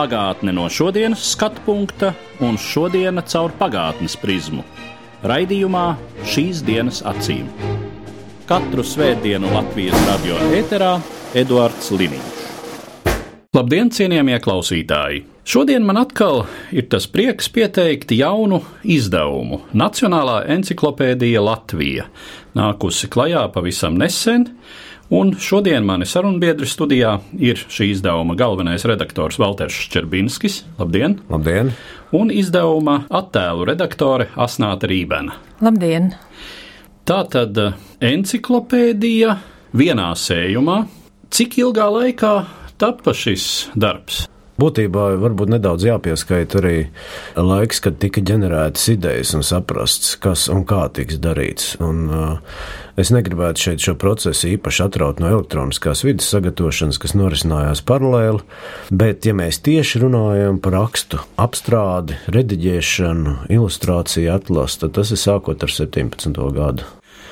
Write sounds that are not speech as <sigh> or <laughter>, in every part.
Pagātne no šodienas skatu punkta un šodienas caur pagātnes prizmu. Raidījumā šīs dienas acīm. Katru svētdienu Latvijas radio ēterā Eduards Liniņš. Labdien, cienījamie klausītāji! Šodien man atkal ir tas prieks pieteikt jaunu izdevumu Nacionālā encyklopēdija Latvija, nākusi klajā pavisam nesen, un šodien mani sarunbiedri studijā ir šī izdevuma galvenais redaktors Valters Ščerbinskis. Labdien! Labdien! Un izdevuma attēlu redaktore Asnāta Rībena. Labdien! Tā tad encyklopēdija vienā sējumā. Cik ilgā laikā tappa šis darbs? Būtībā varbūt nedaudz jāpieskaita arī laiks, kad tika ģenerētas idejas un saprasts, kas un kā tiks darīts. Un, uh, es negribētu šeit šo procesu īpaši atraut no elektroniskās vidas sagatavošanas, kas norisinājās paralēli, bet, ja mēs tieši runājam par rakstu apstrādi, rediģēšanu, ilustrāciju atlasu, tad tas ir sākot ar 17. gadu.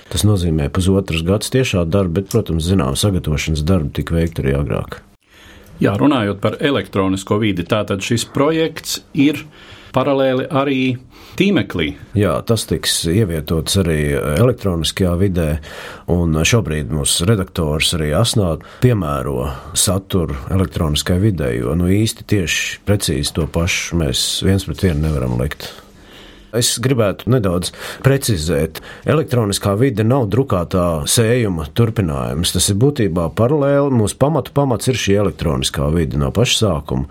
Tas nozīmē pusotras gads tiešā darba, bet, protams, zinām, sagatavošanas darbu tika veikt arī agrāk. Jā, runājot par elektronisko vidi, tātad šis projekts ir paralēli arī tīmeklī. Jā, tas tiks ievietots arī elektroniskajā vidē, un šobrīd mūsu redaktors arī Asnāt piemēro saturu elektroniskajā vidē, jo nu īsti tieši precīzi to pašu mēs viens pret vienu nevaram likt. Es gribētu nedaudz precizēt, elektroniskā vide nav drukātā sējuma turpinājums. Tas ir būtībā paralēli. Mūsu pamatu pamats ir šī elektroniskā vide no paša sākuma.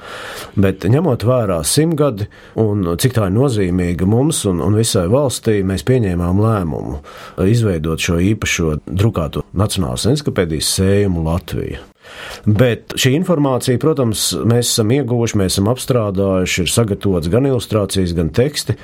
Bet ņemot vērā simtgadi un cik tā ir nozīmīga mums un, un visai valstī, mēs pieņēmām lēmumu izveidot šo īpašo drukāto Nacionālās encyklopēdijas sējumu Latviju. Bet šī informācija, protams, mēs esam ieguvuši, mēs esam apstrādājuši, ir sagatavots gan ilustrācijas, gan teksti,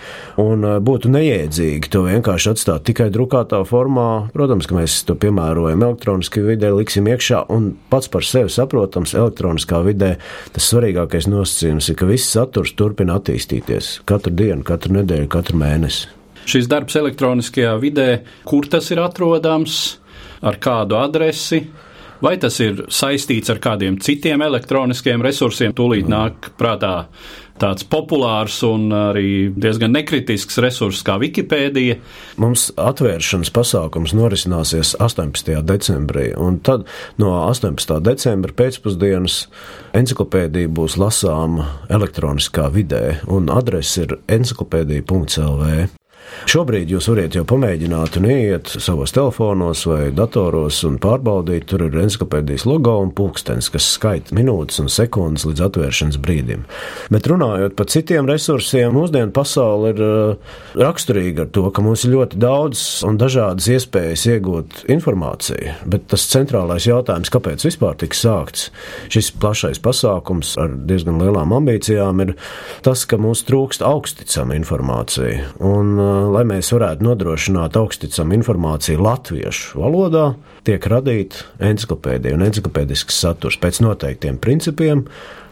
un būtu neiedzīgi to vienkārši atstāt tikai drukātā formā. Protams, ka mēs to piemērojam elektroniskajā vidē, liksim iekšā, un pats par sevi saprotams, elektroniskā vidē tas svarīgākais nosacījums ir, ka viss saturs turpina attīstīties katru dienu, katru nedēļu, katru mēnesi. Šis darbs elektroniskajā vidē, kur tas ir atrodams, ar kādu adresi, vai tas ir saistīts ar kādiem citiem elektroniskiem resursiem. Tūlīt nāk prātā tāds populārs un arī diezgan nekritisks resurs kā Wikipēdija. Mums atvēršanas pasākums norisināsies 18. decembrī, un tad no 18. decembra pēcpusdienas encyklopēdija būs lasāma elektroniskā vidē, un adrese ir encyklopēdija.lv. Šobrīd jūs varat jau pamēģināt un ieiet savos telefonos vai datoros un pārbaudīt, tur ir encyklopēdijas logo un pulkstenis, kas skaita minūtes un sekundes līdz atvēršanas brīdim. Bet runājot par citiem resursiem, mūsdienu pasaule ir uh, raksturīga ar to, ka mums ir ļoti daudz un dažādas iespējas iegūt informāciju, bet tas centrālais jautājums, kāpēc vispār tika sākts šis plašais pasākums ar diezgan lielām ambīcijām, ir tas, ka mums trūkst augsticama informācija. Un, uh, lai mēs varētu nodrošināt augsticamu informāciju latviešu valodā, tiek radīta encyklopēdija un encyklopēdisks saturs pēc noteiktiem principiem,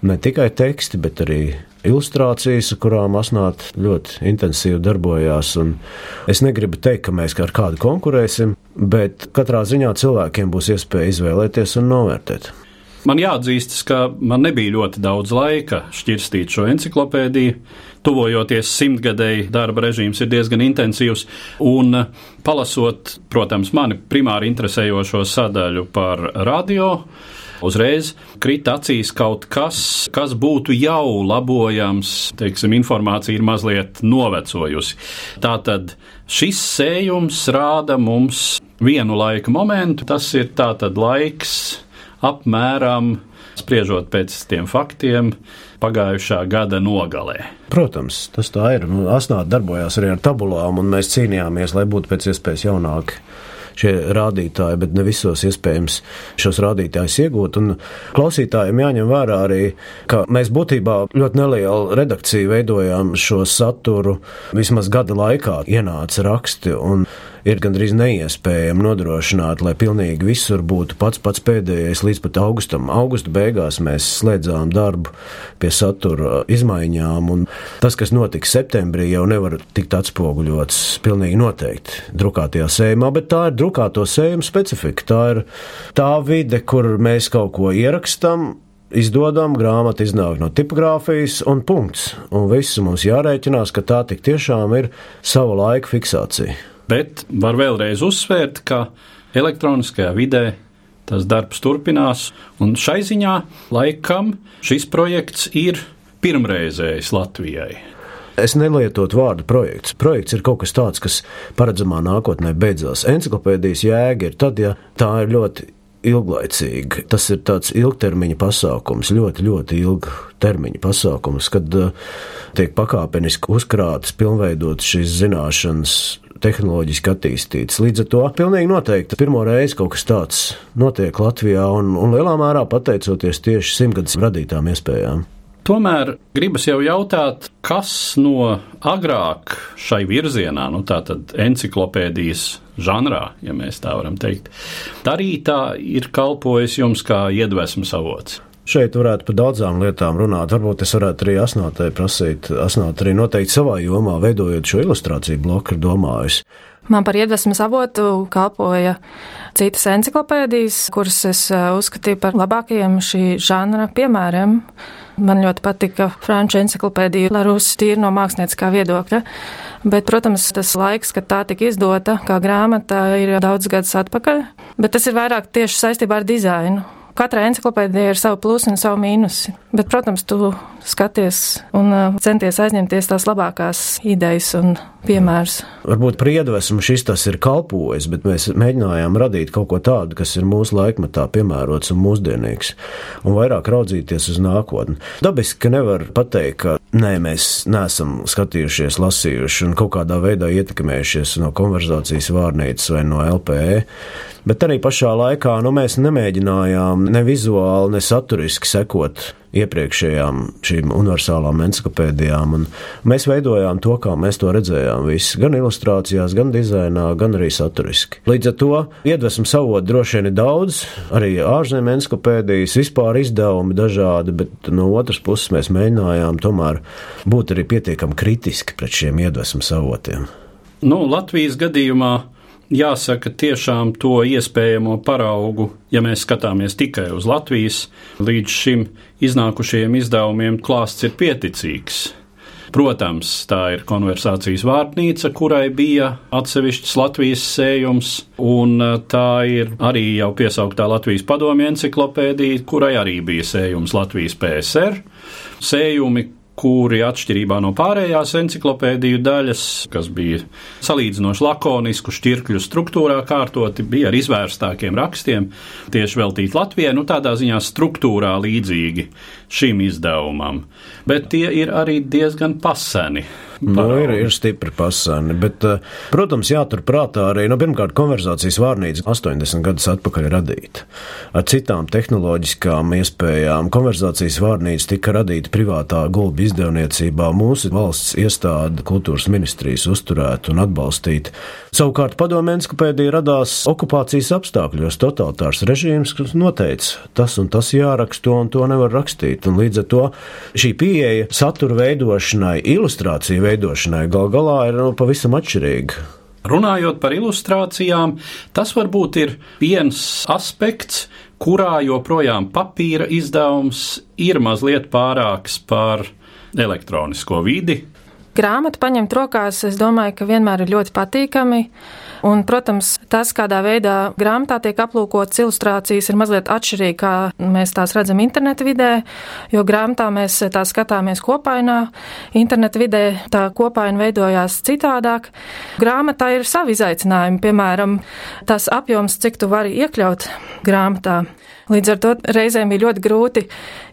ne tikai teksti, bet arī ilustrācijas, kurām Asnāt ļoti intensīvi darbojās. Es negribu teikt, ka mēs ar kādu konkurēsim, bet katrā ziņā cilvēkiem būs iespēja izvēlēties un novērtēt. Man jāatzīstas, ka man nebija ļoti daudz laika šķirstīt šo encyklopēdiju. Tuvojoties simtgadēji, darba režīms ir diezgan intensīvs. Un palasot, protams, mani primāri interesējošo sadaļu par radio, uzreiz krita acīs kaut kas, kas būtu jau labojams. Teiksim, informācija ir mazliet novecojusi. Tātad šis sējums rāda mums vienu laika momentu. Tas ir tātad laiks apmēram, spriežot pēc tiem faktiem, pagājušā gada nogalē. Protams, tas tā ir. Asnāta darbojās arī ar tabulām, un mēs cīnījāmies, lai būtu pēc iespējas jaunāki šie rādītāji, bet ne visos iespējams šos rādītājus iegūt. Un klausītājiem jāņem vērā arī, ka mēs būtībā ļoti nelielu redakciju veidojām šo saturu vismaz gada laikā ienāca raksti. Un ir gandrīz neiespējami nodrošināt, lai pilnīgi visur būtu pats pats pēdējais līdz pat augustam. Augusta beigās mēs slēdzām darbu pie satura izmaiņām, un tas, kas notiks septembrī, jau nevar tikt atspoguļots pilnīgi noteikti drukātajā sējumā, bet tā ir drukāto sējumu specifika. Tā ir tā vide, kur mēs kaut ko ierakstām, izdodam, grāmata iznāk no tipogrāfijas, un punkts. Un viss mums jārēķinās, ka tā tik tiešām ir sava laika fiksācija. Bet var vēlreiz uzsvērt, ka elektroniskajā vidē tas darbs turpinās, un šai ziņā laikam šis projekts ir pirmreizējs Latvijai. Es nelietotu vārdu projekts. Projekts ir kaut kas tāds, kas paredzamā nākotnē beidzās. Encyklopēdijas jēga ir tad, ja tā ir ļoti ilglaicīga. Tas ir tāds ilgtermiņa pasākums, ļoti, ļoti ilga termiņa pasākums, kad uh, tiek pakāpeniski uzkrātas, pilnveidotas šīs zināšanas tehnoloģiski attīstīts. Līdz ar to pilnīgi noteikti pirmo reizi kaut kas tāds notiek Latvijā un, un lielā mērā pateicoties tieši simtgadus radītām iespējām. Tomēr gribas jau jautāt, kas no agrāk šai virzienā, nu tātad enciklopēdijas žanrā, ja mēs tā varam teikt, darītā ir kalpojis jums kā iedvesmas avots. Šeit varētu par daudzām lietām runāt. Varbūt es varētu arī asnātai prasīt, asnāt arī noteikti savā jomā, veidojot šo ilustrāciju bloku, ir domājis. Man par iedvesmas avotu kalpoja citas encyklopēdijas, kuras es eh, uzskatīju par labākajiem šī žanra piemēriem. Man ļoti patika franču encyklopēdija Larus tīri no mākslinieckā viedokļa. Bet, protams, tas laiks, kad tā tika izdota kā grāmata, ir daudz gadus atpakaļ. Bet tas ir vairāk tieši saistībā ar dizainu. Katrai encyklopēdijai ir savi plusi un savi mīnusi. Bet, protams, tu skaties un uh, centies aizņemties tās labākās idejas un piemērus. Varbūt priedvesmu šis tas ir kalpojis, bet mēs mēģinājām radīt kaut ko tādu, kas ir mūsu laikmetā piemērots un mūsdienīgs, un vairāk raudzīties uz nākotni. Dabiski, ka nevar pateikt, ka nē, mēs neesam skatījušies, lasījuši un kaut kādā veidā ietekmējušies no konverzācijas vārnīcas vai no LPE. Bet arī pašā laikā nu, mēs nemēģinājām ne vizuāli, ne saturiski sekot iepriekšējām šīm universālām encyklopēdijām. Mēs veidojām to, kā mēs to redzējām, visi, gan ilustrācijās, gan dizainā, gan arī saturiski. Līdz ar to iedvesmu savot droši vien ir daudz, arī ārzemju encyklopēdijas, vispār izdevumi dažādi, bet no otras puses mēs mēģinājām tomēr būt arī pietiekami kritiski pret šiem iedvesmu savotiem. Nu, Latvijas gadījumā jāsaka, tiešām to iespējamo paraugu, ja mēs skatāmies tikai uz Latvijas, līdz šim iznākušajiem izdevumiem klāsts ir pieticīgs. Protams, tā ir konversācijas vārnīca, kurai bija atsevišķs Latvijas sējums, un uh, tā ir arī jau piesauktā Latvijas padomju enciklopēdija, kurai arī bija sējums Latvijas PSR. Sējumi, kuri atšķirībā no pārējās enciklopēdiju daļas, kas bija salīdzinoši lakonisku šķirkļu struktūrā kārtoti, bija ar izvērstākiem rakstiem, tieši veltīti Latvijai, nu tādā ziņā struktūrā līdzīgi šim izdevumam. Bet tie ir arī diezgan paseni. Nu, ir, ir stipri pasāni, bet, eh, protams, jāturprātā arī, nu, pirmkārt, konverzācijas vārnīca 80 gadus atpakaļ radīta. Ar citām tehnoloģiskām iespējām konverzācijas vārnīca tika radīta privātā gulbi izdevniecībā, mūsu valsts iestāde kultūras ministrijas uzturēt un atbalstīt. Savukārt padomē enskapēdija radās okupācijas apstākļos totalitārs režīms, kas noteica, tas un tas jāraksta, to un to nevar rakstīt. Un līdz ar to šī pieeja satura veidošanai, ilustrāciju veidošanai gal galā ir nu, pavisam atšķirīga. Runājot par ilustrācijām, tas varbūt ir viens aspekts, kurā joprojām papīra izdevums ir mazliet pārāks par elektronisko vidi. Grāmatu paņemt rokās, es domāju, ka vienmēr ir ļoti patīkami. Un, protams, tas, kādā veidā grāmatā tiek aplūkotas ilustrācijas, ir mazliet atšķirīgi, kā mēs tās redzam interneta vidē, jo grāmatā mēs tā skatāmies kopainā, interneta vidē tā kopaina veidojās citādāk. Grāmatā ir savi izaicinājumi, piemēram, tas apjoms, cik tu vari iekļaut grāmatā. Līdz ar to reizēm bija ļoti grūti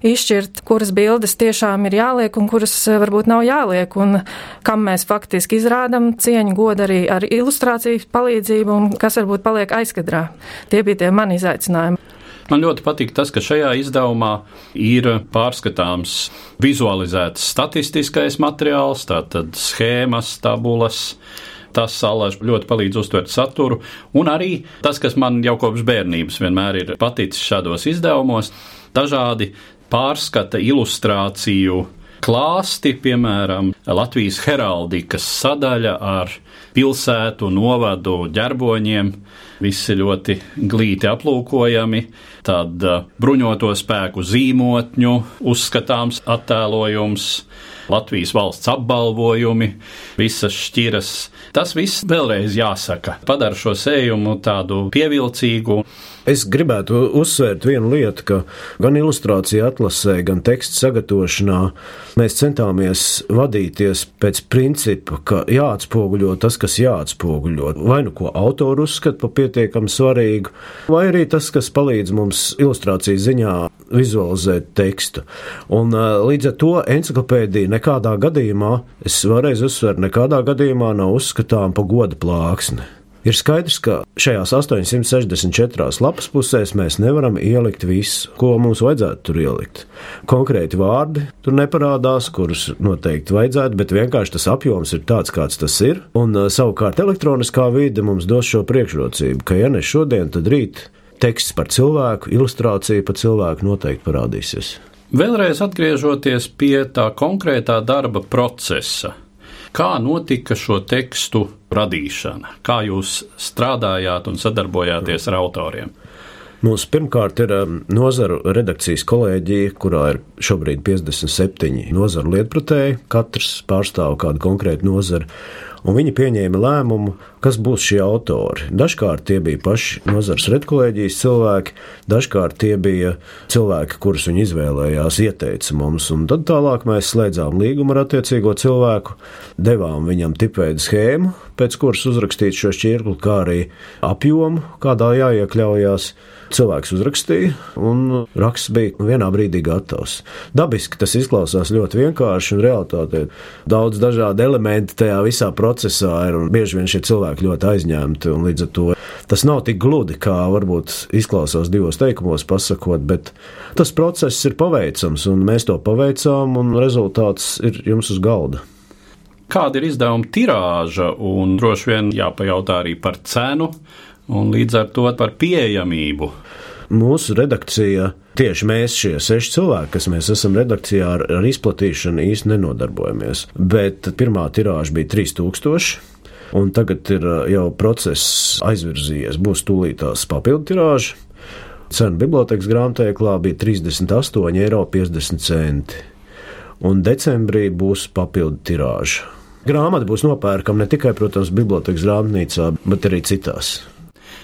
izšķirt, kuras bildes tiešām ir jāliek un kuras eh, varbūt nav jāliek, un kam mēs faktiski izrādam cieņu godu arī ar ilustrāciju palīdzību, un kas varbūt paliek aizkadrā. Tie bija tie mani izaicinājumi. Man ļoti patīk tas, ka šajā izdevumā ir pārskatāms vizualizēts statistiskais materiāls, tātad schēmas, tabulas. Tas salāž ļoti palīdz uztvert saturu, un arī tas, kas man jau kopš bērnības vienmēr ir paticis šādos izdevumos, dažādi pārskata ilustrāciju klāsti, piemēram, Latvijas heraldikas sadaļa ar pilsētu, novadu ģerboņiem. Visi ļoti glīti aplūkojami, tad uh, bruņoto spēku zīmotņu uzskatāms attēlojums, Latvijas valsts apbalvojumi, visas šķiras. Tas viss vēlreiz jāsaka, padara šo sējumu tādu pievilcīgu Es gribētu uzsvērt vienu lietu, ka gan ilustrācija atlasē, gan teksta sagatavošanā mēs centāmies vadīties pēc principa, ka jāatspoguļo tas, kas jāatspoguļo. Vai nu ko autoru uzskata par pietiekami svarīgu, vai arī tas, kas palīdz mums ilustrācijas ziņā vizualizēt tekstu. Un līdz ar to enciklopēdija nekādā gadījumā, es vēlreiz uzsveru, nekādā gadījumā nav uzskatām par goda plāksni. Ir skaidrs, ka šajās 864 lapas pusēs mēs nevaram ielikt visu, ko mums vajadzētu tur ielikt. Konkrēti vārdi tur neparādās, kurus noteikti vajadzētu, bet vienkārši tas apjoms ir tāds, kāds tas ir. Un savukārt elektroniskā vide mums dos šo priekšrocību, ka ja ne šodien, tad rīt teksts par cilvēku, ilustrācija par cilvēku noteikti parādīsies. Vēlreiz atgriežoties pie tā konkrētā darba procesa Kā notika šo tekstu radīšana? Kā jūs strādājāt un sadarbojāties ar autoriem? Mums pirmkārt ir um, nozaru redakcijas kolēģija, kurā ir šobrīd 57 nozaru lietpratēji. Katrs pārstāv kādu konkrētu nozaru un viņi pieņēma lēmumu, kas būs šie autori. Dažkārt tie bija paši nozars redkolēģijas cilvēki, dažkārt tie bija cilvēki, kurus viņi izvēlējās, ieteica mums, un tad tālāk mēs slēdzām līgumu ar attiecīgo cilvēku, devām viņam tipveidu schēmu, pēc kuras uzrakstīt šo šķirkli, kā arī apjomu, kādā jāiekļaujās. Cilvēks uzrakstīja, un raksts bija vienā brīdī gatavs. Dabiski tas izklausās ļoti vienkārši, un realitātē daudz dažādu elementu tajā visā procesā ir, un bieži vien šie cilvēki ļoti aizņemti, un līdz ar to tas nav tik gludi, kā varbūt izklausās divos teikumos pasakot, bet tas process ir paveicams, un mēs to paveicām, un rezultāts ir jums uz galda. Kāda ir izdevuma tirāža, un droši vien jāpajautā arī par cenu, un līdz ar to par pieejamību. Mūsu redakcija, tieši mēs, šie seši cilvēki, kas mēs esam redakcijā ar, ar izplatīšanu, īsti nenodarbojamies. Bet pirmā tirāža bija 3000. Un tagad ir uh, jau process aizvirzījies. Būs tūlītās papildu tirāža. Cena bibliotekas grāmatveklā bija 38,50 eiro. Un decembrī būs papildu tirāža. Grāmata būs nopērkama ne tikai, protams, bibliotekas grāmatnīcā, bet arī citās.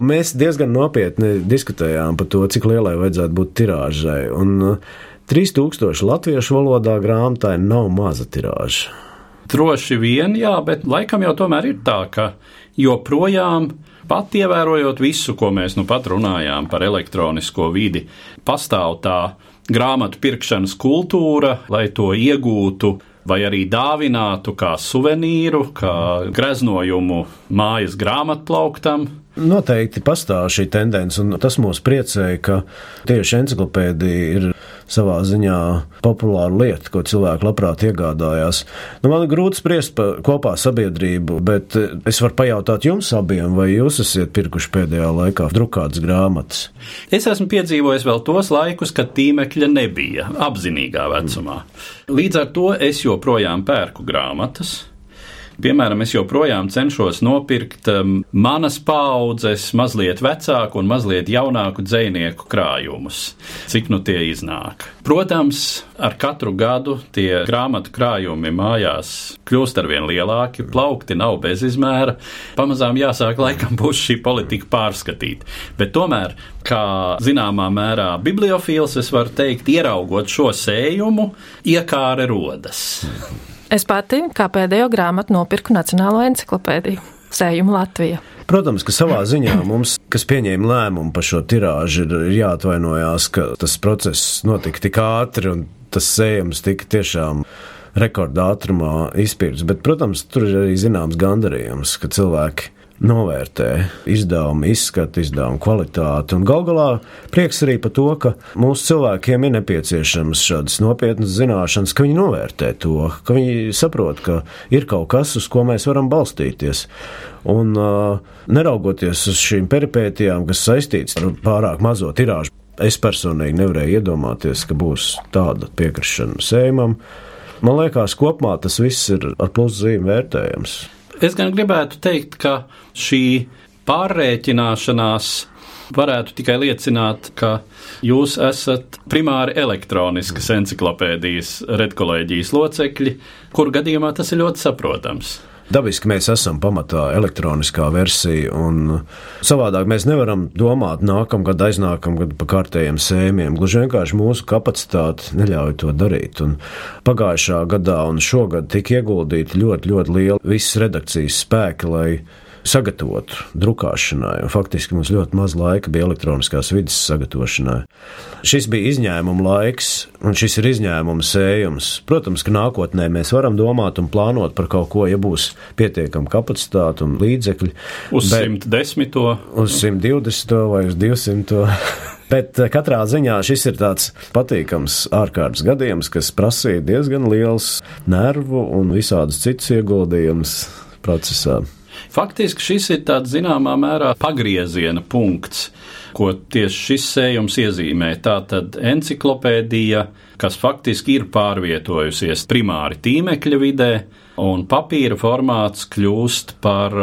Mēs diezgan nopietni diskutējām par to, cik lielai vajadzētu būt tirāžai. Un 3000 uh, latviešu valodā grāmatai nav maza tirāža. Droši vien, jā, bet laikam jau tomēr ir tā, ka joprojām pat ievērojot visu, ko mēs nu pat runājām par elektronisko vidi, pastāv tā grāmatu pirkšanas kultūra, lai to iegūtu vai arī dāvinātu kā suvenīru, kā greznojumu mājas grāmatplauktam. Noteikti pastāv šī tendence, un tas mūs priecēja, ka tieši encyklopēdija ir savā ziņā populāra lieta, ko cilvēki labprāt iegādājās. Nu, man ir grūti spriest par kopā sabiedrību, bet es varu pajautāt jums abiem, vai jūs esat pirkuši pēdējā laikā drukātas grāmatas? Es esmu piedzīvojis vēl tos laikus, kad tīmekļa nebija apzinīgā vecumā. Līdz ar to es joprojām pērku grāmatas. Piemēram, es joprojām cenšos nopirkt um, manas paudzes, mazliet vecāku un mazliet jaunāku dzinieku krājumus, cik nu tie iznāk. Protams, ar katru gadu tie grāmatu krājumi mājās kļūst ar vien lielāki, plaukti nav bezizmēra. Pamazām jāsāk laikam būs šī politika pārskatīt. Bet tomēr, kā zināmā mērā bibliofils, es varu teikt, ieraugot šo sējumu, iekāre rodas. Es pati, kā pēdējo grāmatu, nopirku Nacionālo encyklopēdiju. sējumu Latvija. Protams, ka savā ziņā mums, kas pieņēma lēmumu par šo tirāžu, ir jāatvainojās, ka tas process notika tik ātri un tas sējums tika tiešām rekordā ātrumā izpildīts. Bet, protams, tur ir arī zināms gandarījums, ka cilvēki novērtē izdevumu, izskatu, izdevumu kvalitāti. Un gal galā prieks arī par to, ka mūsu cilvēkiem ir nepieciešams šādas nopietnas zināšanas, ka viņi novērtē to, ka viņi saprot, ka ir kaut kas, uz ko mēs varam balstīties. Un uh, neraugoties uz šīm peripētijām, kas saistītas ar pārāk mazo tirāžu, es personīgi nevarēju iedomāties, ka būs tāda piekrišana sējumam. Man liekas, kopumā tas viss ir ar pluszīm vērtējams. Es gan gribētu teikt, ka šī pārrēķināšanās varētu tikai liecināt, ka jūs esat primāri elektroniskas enciklopēdijas redkolēģijas locekļi, kur gadījumā tas ir ļoti saprotams. Dabiski mēs esam pamatā elektroniskā versija, un savādāk mēs nevaram domāt nākamgad, aiznākamgad par kārtējiem sēmiem. Gluži vienkārši mūsu kapacitāte neļauj to darīt. Un pagājušā gadā un šogad tika ieguldīti ļoti, ļoti lieli visas redakcijas spēki, lai sagatavotu drukāšanai. Faktiski mums ļoti maz laika bija elektroniskās vidas sagatavošanai. Šis bija izņēmuma laiks, un šis ir izņēmuma sējums. Protams, ka nākotnē mēs varam domāt un plānot par kaut ko, ja būs pietiekama kapacitāte un līdzekļi. Uz bet, 110. Uz 120. vai uz 200. <laughs> Bet eh, katrā ziņā šis ir tāds patīkams ārkārtas gadījums, kas prasīja diezgan liels nervu un visādus citus ieguldījumus procesā. Faktiski šis ir tāds zināmā mērā pagrieziena punkts, ko tieši šis sējums iezīmē. Tā tad enciklopēdija, kas faktiski ir pārvietojusies primāri tīmekļa vidē, un papīra formāts kļūst par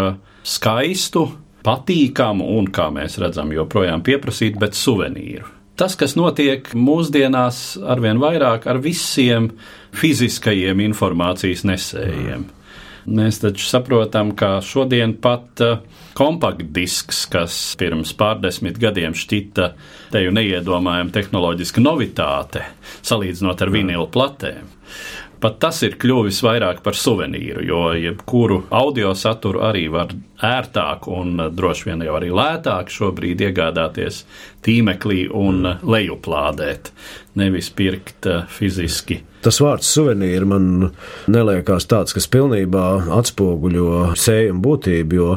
skaistu, patīkamu un, kā mēs redzam, joprojām pieprasītu, bet suvenīru. Tas, kas notiek mūsdienās arvien vairāk ar visiem fiziskajiem informācijas nesējiem. Mm. Mēs taču saprotam, ka šodien pat uh, kompaktdisks, kas pirms pārdesmit gadiem šķita teju neiedomājama tehnoloģiska novitāte, salīdzinot ar vinilu platēm. Pat tas ir kļuvis vairāk par suvenīru, jo jebkuru audio saturu arī var ērtāk un uh, droši vien jau arī lētāk šobrīd iegādāties tīmeklī un uh, lejuplādēt, nevis pirkt fiziski Tas vārds suvenīri man neliekās tāds, kas pilnībā atspoguļo sējumu būtību, jo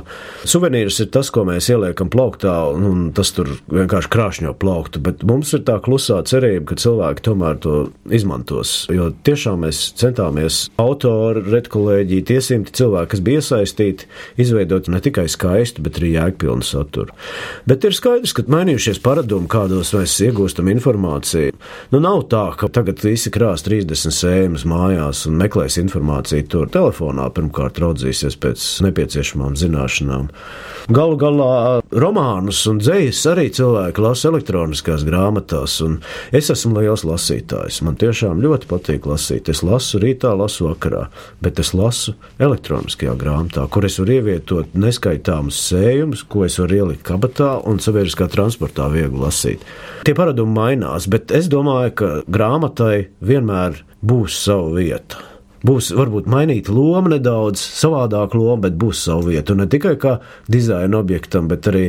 suvenīrs ir tas, ko mēs ieliekam plauktā, un tas tur vienkārši krāšņo plauktu, bet mums ir tā klusā cerība, ka cilvēki tomēr to izmantos, jo tiešām mēs centāmies autori, redkolēģi, tie simti cilvēki, kas bija iesaistīti, izveidot ne tikai skaistu, bet arī jēgpilnu saturu. Bet ir skaidrs, ka mainījušies paradumi, kādos mēs iegūstam informāciju. Nu, nav tā, ka tagad visi krās 30 40 sēmas mājās un meklēs informāciju tur telefonā, pirmkārt raudzīsies pēc nepieciešamām zināšanām. Galu galā romānus un dzējas arī cilvēki lasa elektroniskās grāmatās, un es esmu liels lasītājs. Man tiešām ļoti patīk lasīt. Es lasu rītā, lasu vakarā, bet es lasu elektroniskajā grāmatā, kur es varu ievietot neskaitāmus sējumus, ko es varu ielikt kabatā un sabiedriskā transportā viegli lasīt. Tie paradumi mainās, bet es domāju, ka grāmatai vienmēr būs sava vieta būs varbūt mainīta loma nedaudz, savādāka loma, bet būs sava vieta. Un ne tikai kā dizaina objektam, bet arī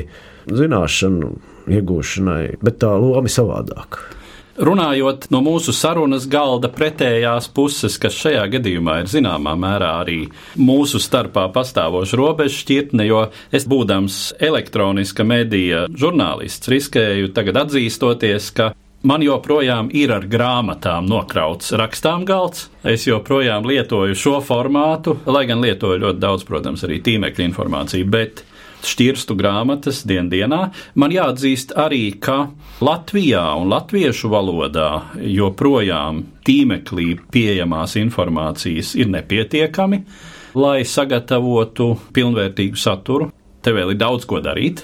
zināšanu iegūšanai, bet tā loma ir savādāka. Runājot no mūsu sarunas galda pretējās puses, kas šajā gadījumā ir zināmā mērā arī mūsu starpā pastāvoša robeža šķirtne, jo es būdams elektroniska medija žurnālists riskēju tagad atzīstoties, ka Man joprojām ir ar grāmatām nokrauts rakstām galds. Es joprojām lietoju šo formātu, lai gan lietoju ļoti daudz, protams, arī tīmekļa informāciju, bet šķirstu grāmatas dien dienā. Man jāatzīst arī, ka Latvijā un latviešu valodā joprojām tīmeklī pieejamās informācijas ir nepietiekami, lai sagatavotu pilnvērtīgu saturu. Te vēl ir daudz ko darīt.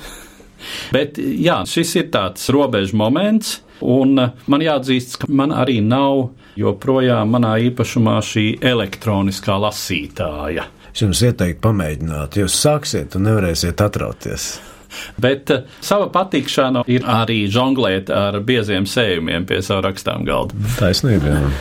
<laughs> Bet jā, šis ir tāds robežu moments Un eh, man jāatzīst, ka man arī nav joprojām manā īpašumā šī elektroniskā lasītāja. Es jums ieteiktu pamēģināt, jūs sāksiet un nevarēsiet atrauties. Bet uh, sava patīkšana ir arī žonglēt ar bieziem sējumiem pie savu rakstām galda. Taisnība. Jā.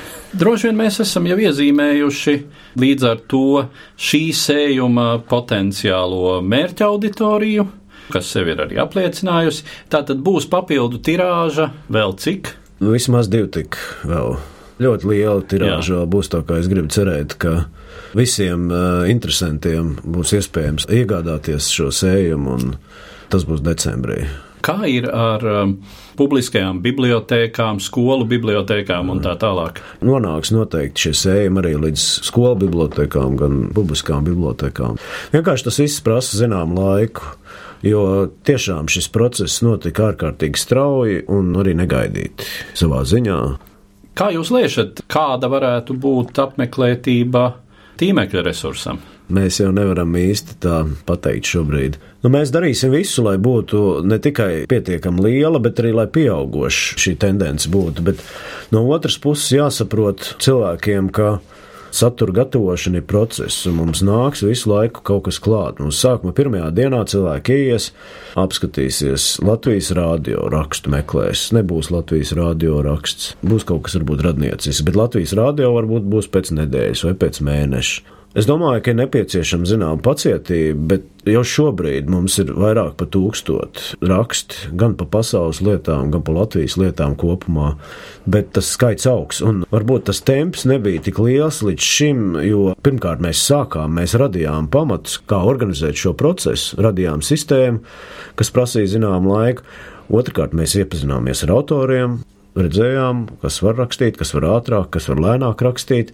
Droši vien mēs esam jau iezīmējuši līdz ar to šī sējuma potenciālo mērķa auditoriju, kas sev ir arī apliecinājusi. Tā tad būs papildu tirāža vēl cik? Vismaz divi tik vēl. Ļoti liela tirāža vēl būs tā, kā es gribu cerēt, ka visiem uh, interesantiem būs iespējams iegādāties šo sējumu, un tas būs decembrī. Kā ir ar um, publiskajām bibliotekām, skolu bibliotekām un tā tālāk? Nonāks noteikti šie sējumi arī līdz skolu bibliotekām, gan publiskām bibliotekām. Vienkārši tas viss prasa zinām laiku. Jo tiešām šis process notika ārkārtīgi strauji un arī negaidīti savā ziņā. Kā jūs liešat, kāda varētu būt apmeklētība tīmekļa resursam? Mēs jau nevaram īsti tā pateikt šobrīd. Nu, mēs darīsim visu, lai būtu ne tikai pietiekami liela, bet arī lai pieaugoša šī tendence būtu. Bet no otras puses jāsaprot cilvēkiem, ka satura gatavošana ir process, un mums nāks visu laiku kaut kas klāt. Mums sākuma pirmajā dienā cilvēki ies, apskatīsies Latvijas radio rakstu, meklēs. Nebūs Latvijas radio raksts, būs kaut kas varbūt radniecis, bet Latvijas radio varbūt būs pēc nedēļas vai pēc mēneša. Es domāju, ka ir nepieciešama zināma pacietība, bet jau šobrīd mums ir vairāk par tūkstotu rakstu gan par pasaules lietām, gan par Latvijas lietām kopumā. Bet tas skaits augs, un varbūt tas temps nebija tik liels līdz šim, jo pirmkārt mēs sākām, mēs radījām pamatus, kā organizēt šo procesu, radījām sistēmu, kas prasīja zināmu laiku. Otrakārt, mēs iepazināmies ar autoriem, redzējām, kas var rakstīt, kas var ātrāk, kas var lēnāk rakstīt.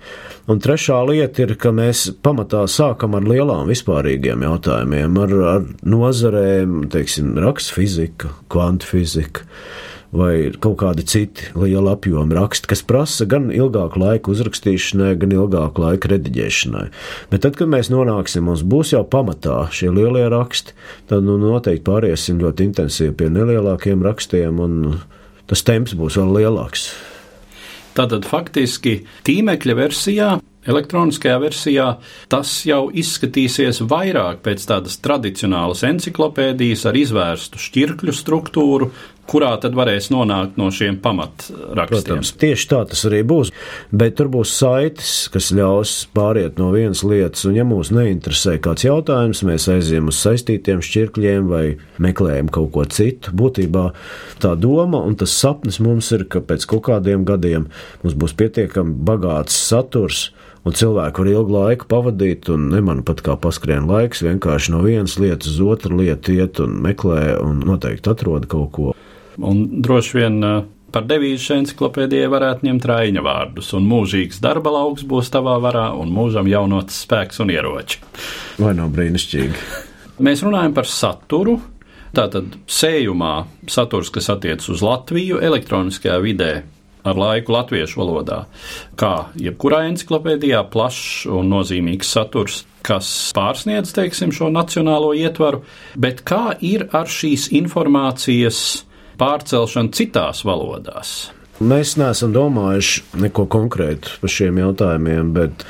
Un trešā lieta ir, ka mēs pamatā sākam ar lielām vispārīgiem jautājumiem, ar, ar nozarēm, teiksim, raksts fizika, kvantfizika. Vai kaut kādi citi liela apjoma raksti, kas prasa gan ilgāku laiku uzrakstīšanai, gan ilgāku laiku rediģēšanai. Bet tad, kad mēs nonāksim, mums būs jau pamatā šie lielie raksti, tad nu, noteikti pāriesim ļoti intensīvi pie nelielākiem rakstiem un tas temps būs vēl lielāks. Tātad faktiski tīmekļa versijā Elektroniskajā versijā tas jau izskatīsies vairāk pēc tādas tradicionālas encyklopēdijas ar izvērstu šķirkļu struktūru, kurā tad varēs nonākt no šiem pamatrakstiem. Protams, tieši tā tas arī būs, bet tur būs saites, kas ļaus pāriet no vienas lietas, un ja mūs neinteresē kāds jautājums, mēs aizjām uz saistītiem šķirkļiem vai meklējam kaut ko citu. Būtībā tā doma un tas sapnis mums ir, ka pēc kaut kādiem gadiem mums būs pietiekami bagāts saturs, un cilvēki var ilgu laiku pavadīt, un neman pat kā paskrien laiks, vienkārši no vienas lietas uz otru lietu iet un meklē, un noteikti atrod kaut ko. Un droši vien uh, par devīzu encyklopēdijai varētu ņemt raiņa vārdus, un mūžīgs darba lauks būs tavā varā, un mūžam jaunots spēks un ieroči. Vai nav brīnišķīgi? Mēs runājam par saturu. Tātad sējumā saturs, kas attiecas uz Latviju, elektroniskajā vidē ar laiku latviešu valodā. Kā jebkurā enciklopēdijā, plašs un nozīmīgs saturs, kas pārsniedz teiksim, šo nacionālo ietvaru, bet kā ir ar šīs informācijas pārcelšanu citās valodās? Mēs neesam domājuši neko konkrētu par šiem jautājumiem, bet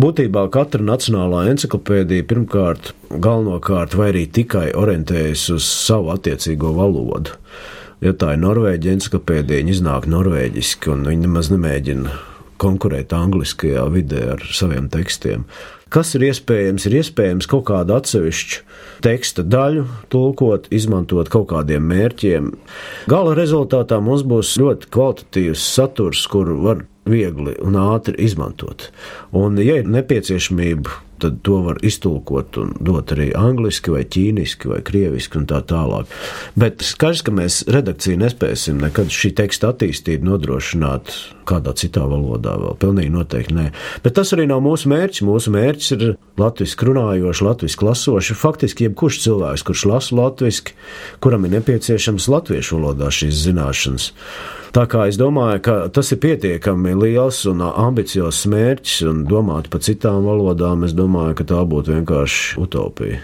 būtībā katra nacionālā encyklopēdija pirmkārt, galvenokārt, vai arī tikai orientējas uz savu attiecīgo valodu ja tā ir norvēģi encyklopēdija, viņi iznāk norvēģiski, un viņi nemaz nemēģina konkurēt angliskajā vidē ar saviem tekstiem. Kas ir iespējams? Ir iespējams kaut kādu atsevišķu teksta daļu tulkot, izmantot kaut kādiem mērķiem. Gala rezultātā mums būs ļoti kvalitatīvs saturs, kuru var viegli un ātri izmantot. Un, ja ir nepieciešamība tad to var iztulkot un dot arī angliski, vai ķīniski, vai krieviski un tā tālāk. Bet skaidrs, ka mēs redakciju nespēsim nekad šī teksta attīstību nodrošināt kādā citā valodā vēl. Pilnīgi noteikti nē. Bet tas arī nav mūsu mērķis. Mūsu mērķis ir latviešu runājoši, latviešu lasoši. Faktiski jebkurš cilvēks, kurš lasa latviešu, kuram ir nepieciešams latviešu valodā šīs zināšanas. Tā kā es domāju, ka tas ir pietiekami liels un ambiciozs mērķis, un domāt par citām valodām, es domāju, ka tā būtu vienkārši utopija.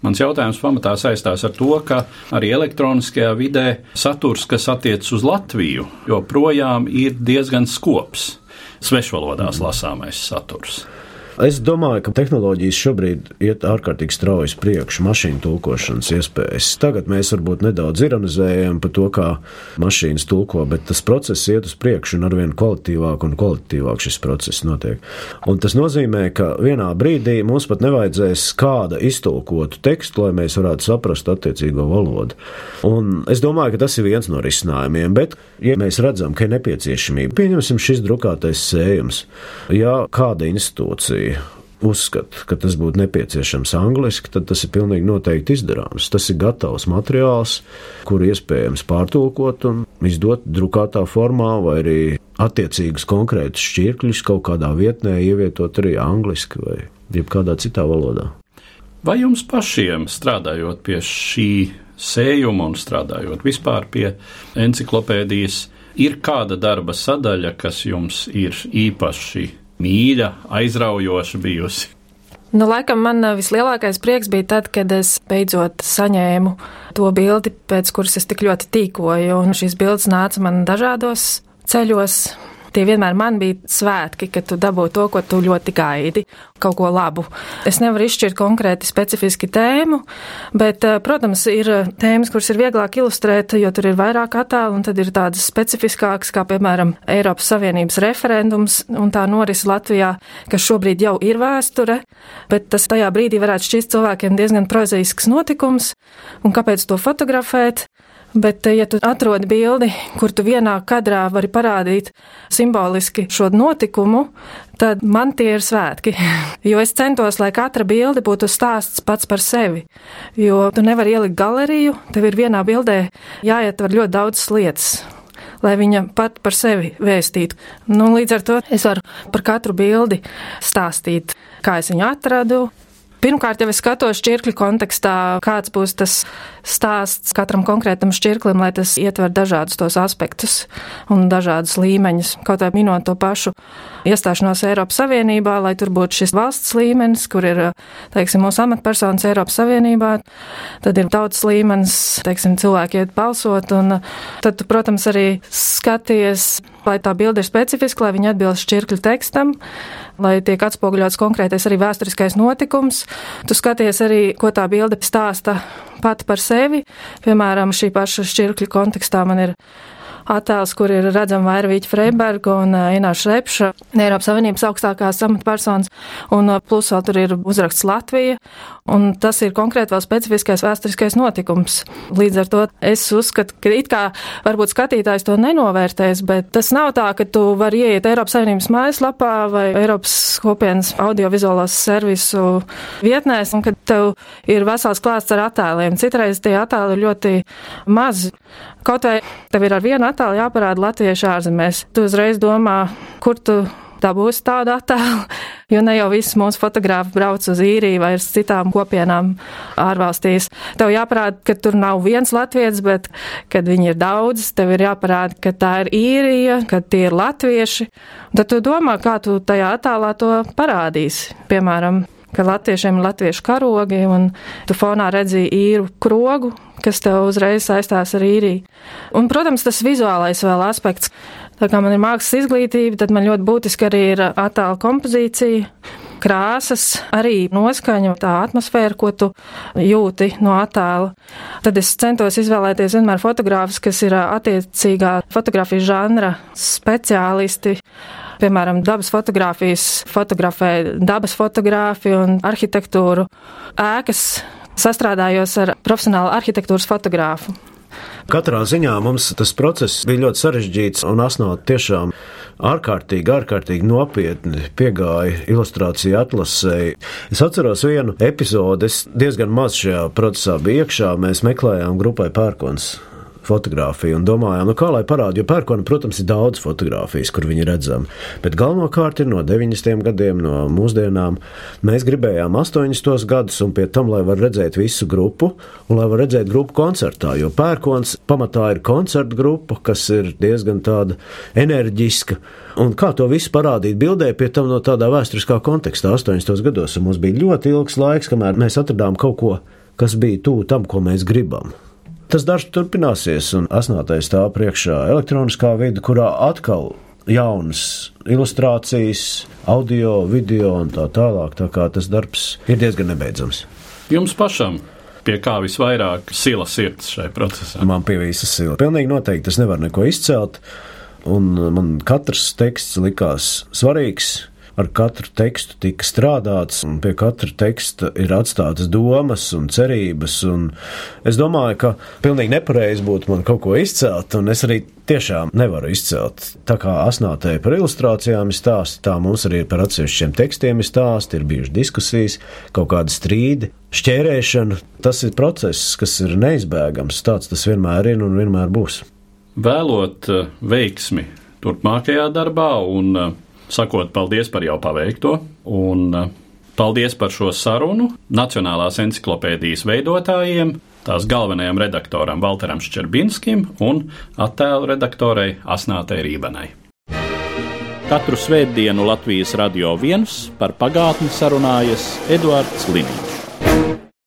Mans jautājums pamatā saistās ar to, ka arī elektroniskajā vidē saturs, kas attiecas uz Latviju, joprojām ir diezgan skops, svešvalodās lasāmais saturs. Es domāju, ka tehnoloģijas šobrīd iet ārkārtīgi strauji uz priekšu, mašīnu tulkošanas iespējas. Tagad mēs varbūt nedaudz ironizējam par to, kā mašīnas tulko, bet tas process iet uz priekšu un arvien kvalitīvāk un kvalitīvāk šis process notiek. Un tas nozīmē, ka vienā brīdī mums pat nevajadzēs kāda iztulkotu tekstu, lai mēs varētu saprast attiecīgo valodu. Un es domāju, ka tas ir viens no risinājumiem, bet, ja mēs redzam, ka ir nepieciešamība, pieņemsim šis drukātais sējums, ja kāda institūcija uzskata, ka tas būtu nepieciešams angliski, tad tas ir pilnīgi noteikti izdarāms. Tas ir gatavs materiāls, kuru iespējams pārtulkot un izdot drukātā formā, vai arī attiecīgus konkrētus šķirkļus kaut kādā vietnē ievietot arī angliski vai jebkādā citā valodā. Vai jums pašiem strādājot pie šī sējuma un strādājot vispār pie enciklopēdijas, ir kāda darba sadaļa, kas jums ir īpaši mīļa, aizraujoša bijusi? Nu, laikam man vislielākais prieks bija tad, kad es beidzot saņēmu to bildi, pēc kuras es tik ļoti tīkoju, un šīs bildes nāca man dažādos ceļos, tie vienmēr man bija svētki, kad tu dabū to, ko tu ļoti gaidi, kaut ko labu. Es nevaru izšķirt konkrēti specifiski tēmu, bet, eh, protams, ir tēmas, kuras ir vieglāk ilustrēt, jo tur ir vairāk attēlu, un tad ir tādas specifiskākas, kā piemēram Eiropas Savienības referendums un tā norisi Latvijā, kas šobrīd jau ir vēsture, bet tas tajā brīdī varētu šķist cilvēkiem diezgan prozaisks notikums, un kāpēc to fotografēt? Bet, ja tu atrodi bildi, kur tu vienā kadrā vari parādīt simboliski šo notikumu, tad man tie ir svētki. <laughs> Jo es centos, lai katra bilde būtu stāsts pats par sevi. Jo tu nevari ielikt galeriju, tev ir vienā bildē jāietver ļoti daudz lietas lai viņa pat par sevi vēstītu. Nu, līdz ar to es varu par katru bildi stāstīt, kā es viņu atradu, Pirmkārt, jau es skatos šķirkļu kontekstā, kāds būs tas stāsts katram konkrētam šķirklim, lai tas ietver dažādus tos aspektus un dažādus līmeņus. Kaut vai minot to pašu iestāšanos Eiropas Savienībā, lai tur būtu šis valsts līmenis, kur ir, teiksim, mūsu amatpersonas Eiropas Savienībā, tad ir tautas līmenis, teiksim, cilvēki iet balsot, un tad, protams, arī skaties, lai tā bilde ir specifiska, lai viņi atbilst šķirkļu tekstam lai tiek atspoguļots konkrētais arī vēsturiskais notikums. Tu skaties arī, ko tā bilde stāsta pati par sevi. Piemēram, šī paša šķirkļa kontekstā man ir attēls, kur ir redzama Vairvīķa Freiberga un Ināša Repša, Eiropas Savienības augstākās amatpersonas, un plus vēl tur ir uzraksts Latvija, un tas ir konkrēti vēl specifiskais vēsturiskais notikums. Līdz ar to es uzskatu, ka it kā varbūt skatītājs to nenovērtēs, bet tas nav tā, ka tu vari ieiet Eiropas Savienības mājaslapā vai Eiropas kopienas audiovizuālās servisu vietnēs, un kad tev ir vesels klāsts ar attēliem. Citreiz tie attēli ir ļoti mazi. Kaut vai tev ir ar vienu attēlu jāparāda latviešu ārzemēs, tu uzreiz domā, kur tu dabūsi tādu attēlu, <laughs> jo ne jau visi mūsu fotografi brauc uz īriju vai uz citām kopienām ārvalstīs. Tev jāparāda, ka tur nav viens latviečs, bet kad viņi ir daudz, tev ir jāparāda, ka tā ir īrija, ka tie ir latvieši. Tad tu domā, kā tu tajā attēlā to parādīsi. Piemēram, ka latviešiem ir latviešu karogi, un tu fonā redzi īru krogu, kas tev uzreiz saistās ar īriju. Un, protams, tas vizuālais vēl aspekts. Tā kā man ir mākslas izglītība, tad man ļoti būtiski arī ir attēla kompozīcija, krāsas, arī noskaņa, tā atmosfēra, ko tu jūti no attēla. Tad es centos izvēlēties vienmēr fotogrāfus, kas ir attiecīgā fotografijas žanra speciālisti piemēram, dabas fotografijas, fotografē dabas fotogrāfi un arhitektūru ēkas. Sastrādājos ar profesionālu arhitektūras fotogrāfu. Katrā ziņā mums tas process bija ļoti sarežģīts un asnot tiešām ārkārtīgi, ārkārtīgi nopietni piegāja ilustrāciju atlasēji. Es atceros vienu epizodi, es diezgan maz šajā procesā biju iekšā, mēs meklējām grupai pērkons fotografiju un domājām, nu kā lai parāda, jo pērkona, protams, ir daudz fotografijas, kur viņi redzam, bet galvenokārt ir no 90. gadiem, no mūsdienām. Mēs gribējām 80. gadus un pie tam, lai var redzēt visu grupu un lai var redzēt grupu koncertā, jo pērkons pamatā ir koncerta grupa, kas ir diezgan tāda enerģiska. Un kā to visu parādīt bildē, pie tam no tādā vēsturiskā kontekstā 80. gados, mums bija ļoti ilgs laiks, kamēr mēs atradām kaut ko, kas bija tuvu tam, ko mēs gribam. Tas darbs turpināsies, un asnātais stāv priekšā elektroniskā vide, kurā atkal jaunas ilustrācijas, audio, video un tā tālāk. Tā kā tas darbs ir diezgan nebeidzams. Jums pašam pie kā visvairāk sila sirds šajā procesā? Man pie visas sila. Pilnīgi noteikti es nevaru neko izcelt, un man katrs teksts likās svarīgs ar katru tekstu tika strādāts, un pie katra teksta ir atstātas domas un cerības. Un es domāju, ka pilnīgi nepareizi būtu man kaut ko izcelt, un es arī tiešām nevaru izcelt. Tā kā asnātēji par ilustrācijām ir stāsti, tā mums arī par atsevišķiem tekstiem ir stāsti, ir bijušas diskusijas, kaut kādi strīdi. Šķērēšana, tas ir process, kas ir neizbēgams. Tāds tas vienmēr ir un vienmēr būs. Vēlot eh, veiksmi turpmākajā darbā un eh, sakot paldies par jau paveikto un eh, paldies par šo sarunu Nacionālās encyklopēdijas veidotājiem, tās galvenajam redaktoram Walteram Ščerbinskim un attēlu redaktorei Asnātei Rībenai. Katru svētdienu Latvijas radio viens par pagātni sarunājas Eduards Līniju.